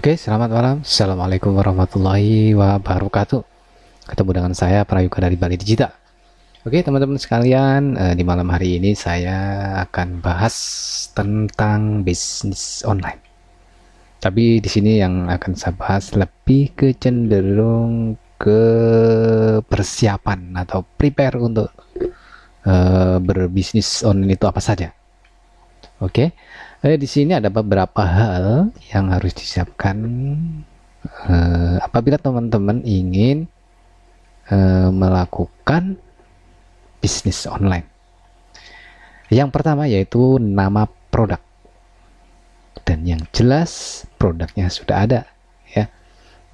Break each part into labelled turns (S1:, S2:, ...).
S1: Oke, selamat malam. Assalamualaikum warahmatullahi wabarakatuh. Ketemu dengan saya Prayuga dari Bali Digital. Oke, teman-teman sekalian, eh, di malam hari ini saya akan bahas tentang bisnis online. Tapi di sini yang akan saya bahas lebih ke cenderung ke persiapan atau prepare untuk uh, berbisnis online itu apa saja. Oke. Eh, di sini ada beberapa hal yang harus disiapkan eh, apabila teman-teman ingin eh, melakukan bisnis online. Yang pertama yaitu nama produk. Dan yang jelas produknya sudah ada ya.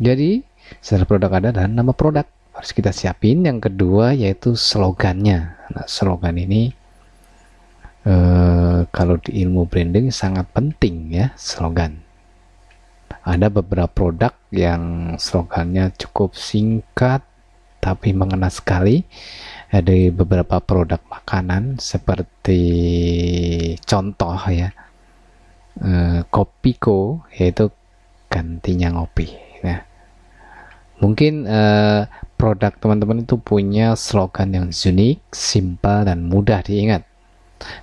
S1: Jadi setelah produk ada dan nama produk harus kita siapin. Yang kedua yaitu slogannya. Nah, slogan ini Eh, kalau di ilmu branding sangat penting ya slogan. Ada beberapa produk yang slogannya cukup singkat tapi mengena sekali. Ada beberapa produk makanan seperti contoh ya uh, Kopiko yaitu gantinya ngopi. Nah, mungkin uh, produk teman-teman itu punya slogan yang unik, simpel dan mudah diingat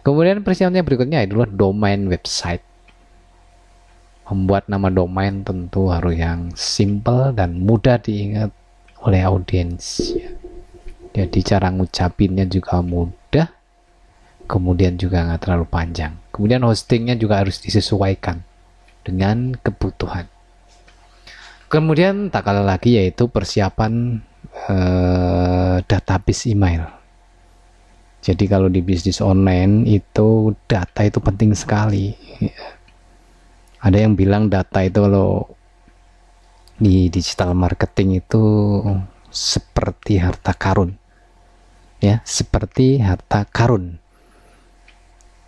S1: Kemudian persiapan berikutnya adalah domain website. Membuat nama domain tentu harus yang simple dan mudah diingat oleh audiens. Jadi cara ngucapinnya juga mudah, kemudian juga nggak terlalu panjang. Kemudian hostingnya juga harus disesuaikan dengan kebutuhan. Kemudian tak kalah lagi yaitu persiapan uh, database email jadi kalau di bisnis online itu data itu penting sekali. Ada yang bilang data itu kalau di digital marketing itu seperti harta karun. Ya, seperti harta karun.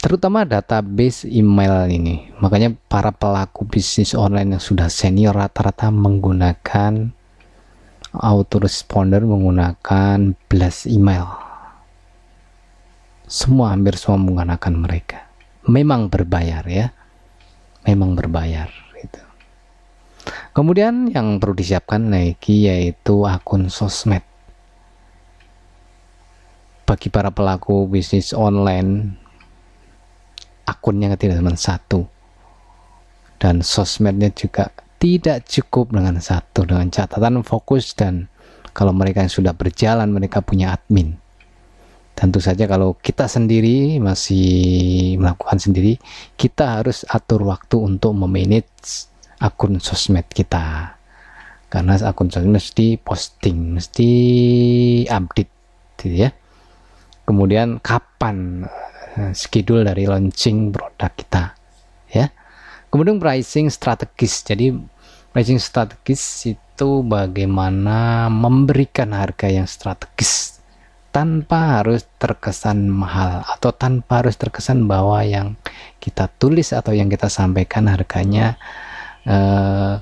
S1: Terutama database email ini. Makanya para pelaku bisnis online yang sudah senior rata-rata menggunakan autoresponder menggunakan blast email semua hampir semua menggunakan mereka. Memang berbayar ya. Memang berbayar itu kemudian yang perlu disiapkan lagi yaitu akun sosmed. Bagi para pelaku bisnis online akunnya tidak cuma satu. Dan sosmednya juga tidak cukup dengan satu dengan catatan fokus dan kalau mereka yang sudah berjalan mereka punya admin tentu saja kalau kita sendiri masih melakukan sendiri kita harus atur waktu untuk memanage akun sosmed kita. Karena akun sosmed mesti posting mesti update gitu ya. Kemudian kapan eh, schedule dari launching produk kita ya. Kemudian pricing strategis. Jadi pricing strategis itu bagaimana memberikan harga yang strategis tanpa harus terkesan mahal atau tanpa harus terkesan bahwa yang kita tulis atau yang kita sampaikan harganya eh,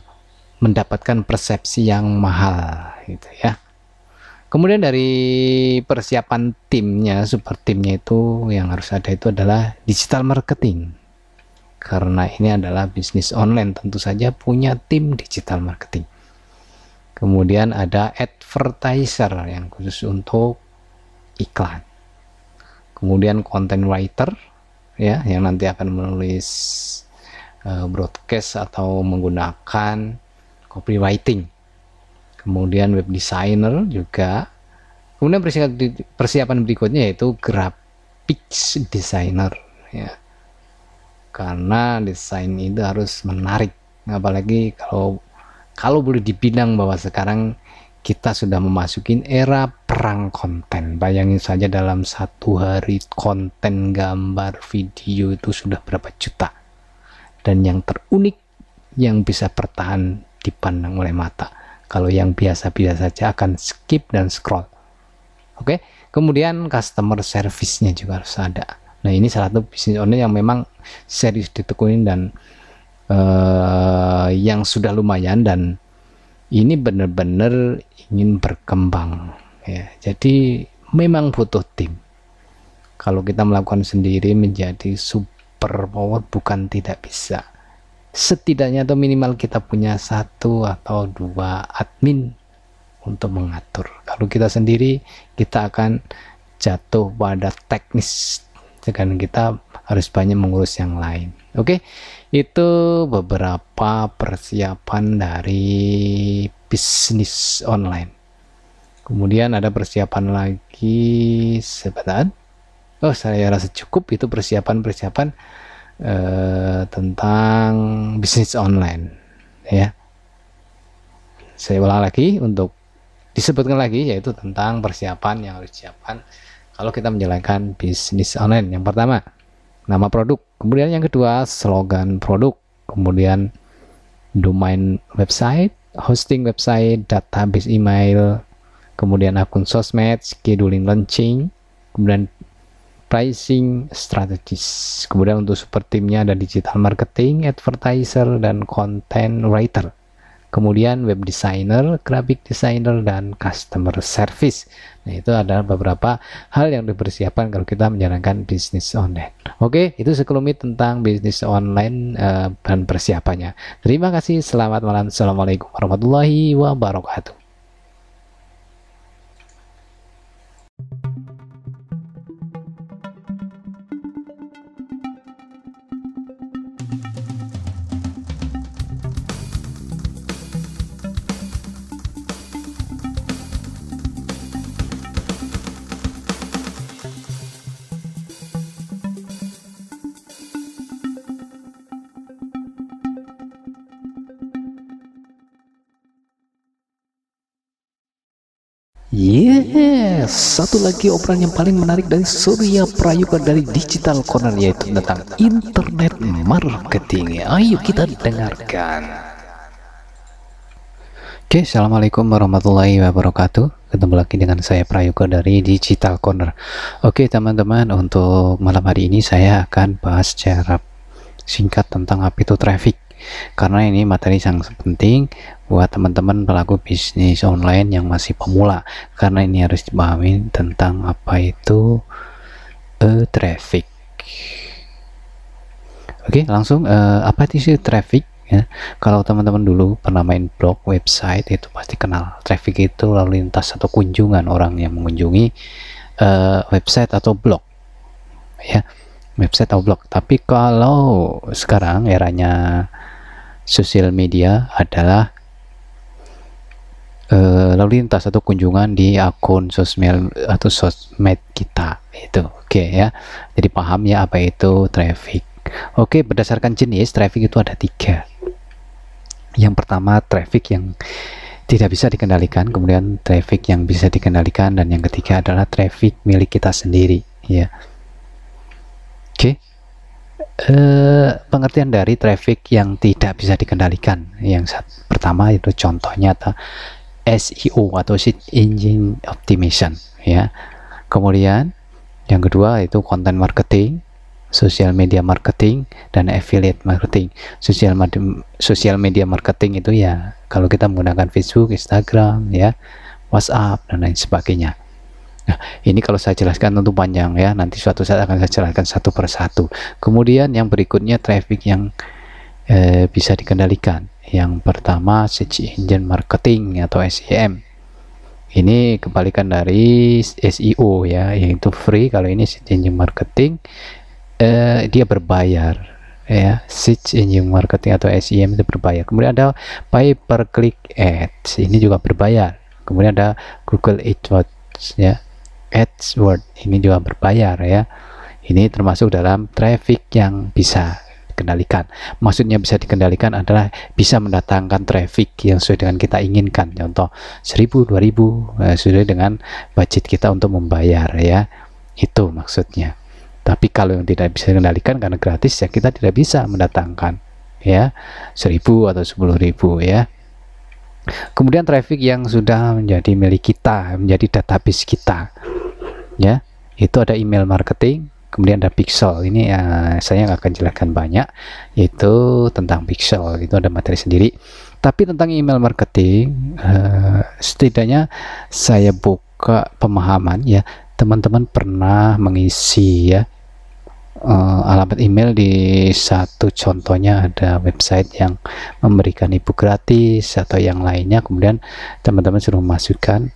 S1: mendapatkan persepsi yang mahal gitu ya. Kemudian dari persiapan timnya, super timnya itu yang harus ada itu adalah digital marketing. Karena ini adalah bisnis online, tentu saja punya tim digital marketing. Kemudian ada advertiser yang khusus untuk iklan. Kemudian content writer ya yang nanti akan menulis uh, broadcast atau menggunakan copywriting. Kemudian web designer juga. Kemudian persiapan berikutnya yaitu graphics designer ya. Karena desain itu harus menarik apalagi kalau kalau boleh dibilang bahwa sekarang kita sudah memasuki era perang konten. Bayangin saja dalam satu hari konten gambar video itu sudah berapa juta. Dan yang terunik yang bisa bertahan dipandang oleh mata. Kalau yang biasa-biasa saja akan skip dan scroll. Oke, kemudian customer service-nya juga harus ada. Nah ini salah satu bisnis online yang memang serius ditekunin dan uh, yang sudah lumayan dan ini benar-benar ingin berkembang ya jadi memang butuh tim. Kalau kita melakukan sendiri menjadi super power bukan tidak bisa. Setidaknya atau minimal kita punya satu atau dua admin untuk mengatur. Kalau kita sendiri kita akan jatuh pada teknis. Dan kita harus banyak mengurus yang lain. Oke okay? itu beberapa persiapan dari bisnis online kemudian ada persiapan lagi sebentar. Oh saya rasa cukup itu persiapan-persiapan uh, tentang bisnis online ya. Saya ulang lagi untuk disebutkan lagi yaitu tentang persiapan yang harus disiapkan kalau kita menjalankan bisnis online. Yang pertama nama produk. Kemudian yang kedua slogan produk. Kemudian domain website hosting website database email kemudian akun sosmed scheduling launching kemudian pricing strategis kemudian untuk super timnya ada digital marketing advertiser dan content writer kemudian web designer, graphic designer, dan customer service. Nah, itu adalah beberapa hal yang dipersiapkan kalau kita menjalankan bisnis online. Oke, itu sekelumit tentang bisnis online uh, dan persiapannya. Terima kasih, selamat malam. Assalamualaikum warahmatullahi wabarakatuh. Yes, satu lagi obrolan yang paling menarik dari Surya Prayoga dari Digital Corner yaitu tentang internet marketing. Ayo kita dengarkan. Oke, Assalamualaikum warahmatullahi wabarakatuh. Ketemu lagi dengan saya Prayoga dari Digital Corner. Oke, teman-teman, untuk malam hari ini saya akan bahas secara singkat tentang apa itu traffic karena ini materi sangat penting buat teman-teman pelaku bisnis online yang masih pemula. Karena ini harus dipahami tentang apa itu uh, traffic. Oke langsung uh, apa itu traffic ya? Kalau teman-teman dulu pernah main blog website itu pasti kenal. Traffic itu lalu lintas atau kunjungan orang yang mengunjungi uh, website atau blog ya. Website atau blog. Tapi kalau sekarang eranya sosial media adalah uh, lalu lintas atau kunjungan di akun sosmed atau sosmed kita. Itu oke okay, ya. Jadi paham ya apa itu traffic. Oke okay, berdasarkan jenis traffic itu ada tiga. Yang pertama traffic yang tidak bisa dikendalikan. Kemudian traffic yang bisa dikendalikan. Dan yang ketiga adalah traffic milik kita sendiri ya. Oke. Okay eh, pengertian dari traffic yang tidak bisa dikendalikan. Yang saat, pertama itu contohnya SEO atau search engine optimization ya. Kemudian yang kedua itu content marketing, social media marketing dan affiliate marketing. Social social media marketing itu ya kalau kita menggunakan Facebook, Instagram ya, WhatsApp dan lain sebagainya. Nah, ini kalau saya jelaskan tentu panjang ya. Nanti suatu saat akan saya jelaskan satu persatu. Kemudian yang berikutnya traffic yang eh, bisa dikendalikan. Yang pertama search engine marketing atau SEM. Ini kebalikan dari SEO ya, yaitu free. Kalau ini search engine marketing eh, dia berbayar ya search engine marketing atau SEM itu berbayar kemudian ada pay per click ads ini juga berbayar kemudian ada Google AdWords ya AdWords ini juga berbayar ya ini termasuk dalam traffic yang bisa dikendalikan. Maksudnya bisa dikendalikan adalah bisa mendatangkan traffic yang sesuai dengan kita inginkan. Contoh 1000 2000 eh, sesuai dengan budget kita untuk membayar ya. Itu maksudnya. Tapi kalau yang tidak bisa dikendalikan karena gratis ya kita tidak bisa mendatangkan ya. 1000 atau 10.000 ya. Kemudian traffic yang sudah menjadi milik kita menjadi database kita ya. Itu ada email marketing kemudian ada pixel. Ini ya saya nggak akan jelaskan banyak. Yaitu tentang pixel. Itu ada materi sendiri. Tapi tentang email marketing uh, setidaknya saya buka pemahaman ya. Teman-teman pernah mengisi ya uh, alamat email di satu contohnya ada website yang memberikan ebook gratis atau yang lainnya. Kemudian teman-teman suruh masukkan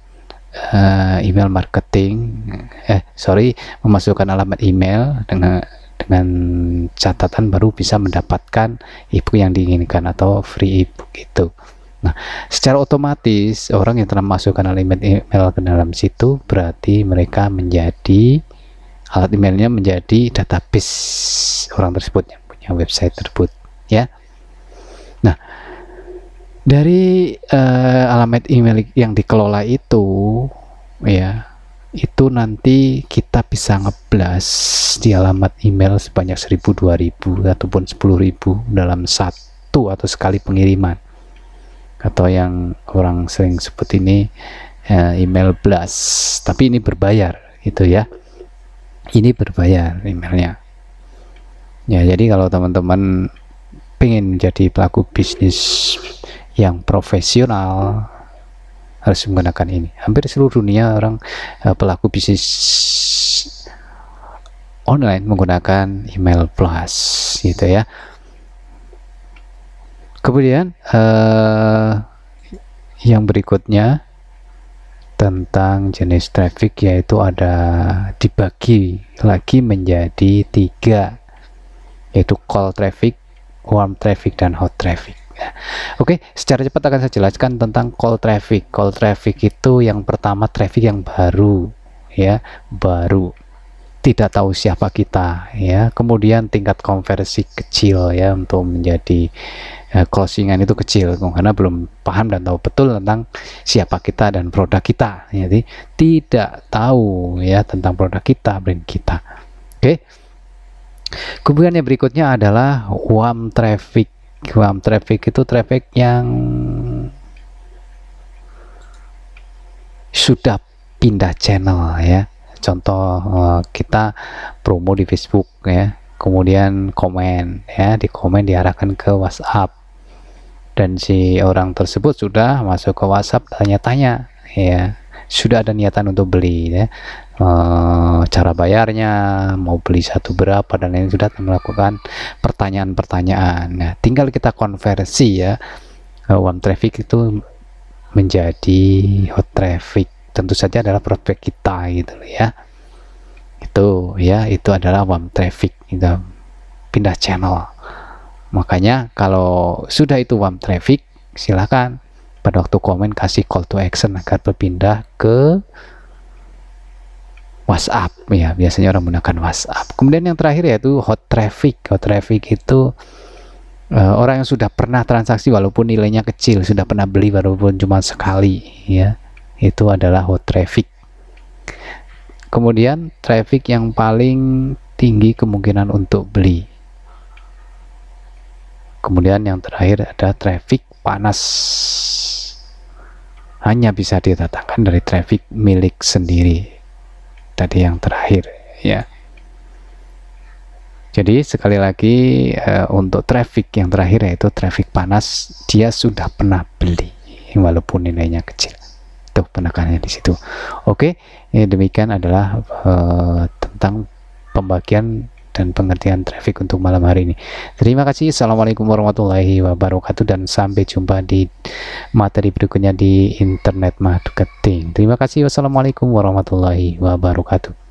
S1: uh, email marketing eh sorry memasukkan alamat email dengan dengan catatan baru bisa mendapatkan ebook yang diinginkan atau free ebook itu. Nah, secara otomatis orang yang telah masukkan alamat email ke dalam situ berarti mereka menjadi alat emailnya menjadi database orang tersebut yang punya website tersebut ya nah dari uh, alamat email yang dikelola itu ya itu nanti kita bisa ngeblas di alamat email sebanyak 1000 2000 ataupun 10000 dalam satu atau sekali pengiriman. Atau yang orang sering sebut ini uh, email blast. Tapi ini berbayar itu ya. Ini berbayar emailnya. Ya jadi kalau teman-teman pengen menjadi pelaku bisnis yang profesional harus menggunakan ini hampir seluruh dunia orang uh, pelaku bisnis online menggunakan email plus gitu ya kemudian uh, yang berikutnya tentang jenis traffic yaitu ada dibagi lagi menjadi tiga yaitu call traffic, warm traffic dan hot traffic. Oke, secara cepat akan saya jelaskan tentang call traffic. Call traffic itu yang pertama traffic yang baru ya, baru tidak tahu siapa kita ya. Kemudian tingkat konversi kecil ya untuk menjadi ya, closingan itu kecil karena belum paham dan tahu betul tentang siapa kita dan produk kita jadi tidak tahu ya tentang produk kita brand kita oke kemudian yang berikutnya adalah warm traffic warm traffic itu traffic yang sudah pindah channel ya. Contoh eh, kita promo di Facebook ya. Kemudian komen ya. Di komen diarahkan ke WhatsApp. Dan si orang tersebut sudah masuk ke WhatsApp tanya-tanya ya. Sudah ada niatan untuk beli ya e, cara bayarnya mau beli satu berapa dan lain sudah melakukan pertanyaan-pertanyaan. Nah tinggal kita konversi ya. Warm traffic itu menjadi hot traffic. Tentu saja adalah prospek kita gitu ya. Itu ya itu adalah warm traffic kita pindah channel. Makanya kalau sudah itu warm traffic silahkan pada waktu komen kasih call to action agar berpindah ke WhatsApp. Ya biasanya orang menggunakan WhatsApp. Kemudian yang terakhir yaitu hot traffic. Hot traffic itu uh, orang yang sudah pernah transaksi walaupun nilainya kecil sudah pernah beli walaupun cuma sekali ya. Itu adalah hot traffic. Kemudian traffic yang paling tinggi kemungkinan untuk beli. Kemudian yang terakhir ada traffic panas. Hanya bisa didatangkan dari traffic milik sendiri tadi yang terakhir ya. Jadi sekali lagi uh, untuk traffic yang terakhir yaitu traffic panas dia sudah pernah beli walaupun nilainya kecil. Itu penekanannya di situ. Oke ini demikian adalah uh, tentang pembagian dan pengertian traffic untuk malam hari ini. Terima kasih. Assalamualaikum warahmatullahi wabarakatuh dan sampai jumpa di materi berikutnya di internet marketing. Terima kasih. Wassalamualaikum warahmatullahi wabarakatuh.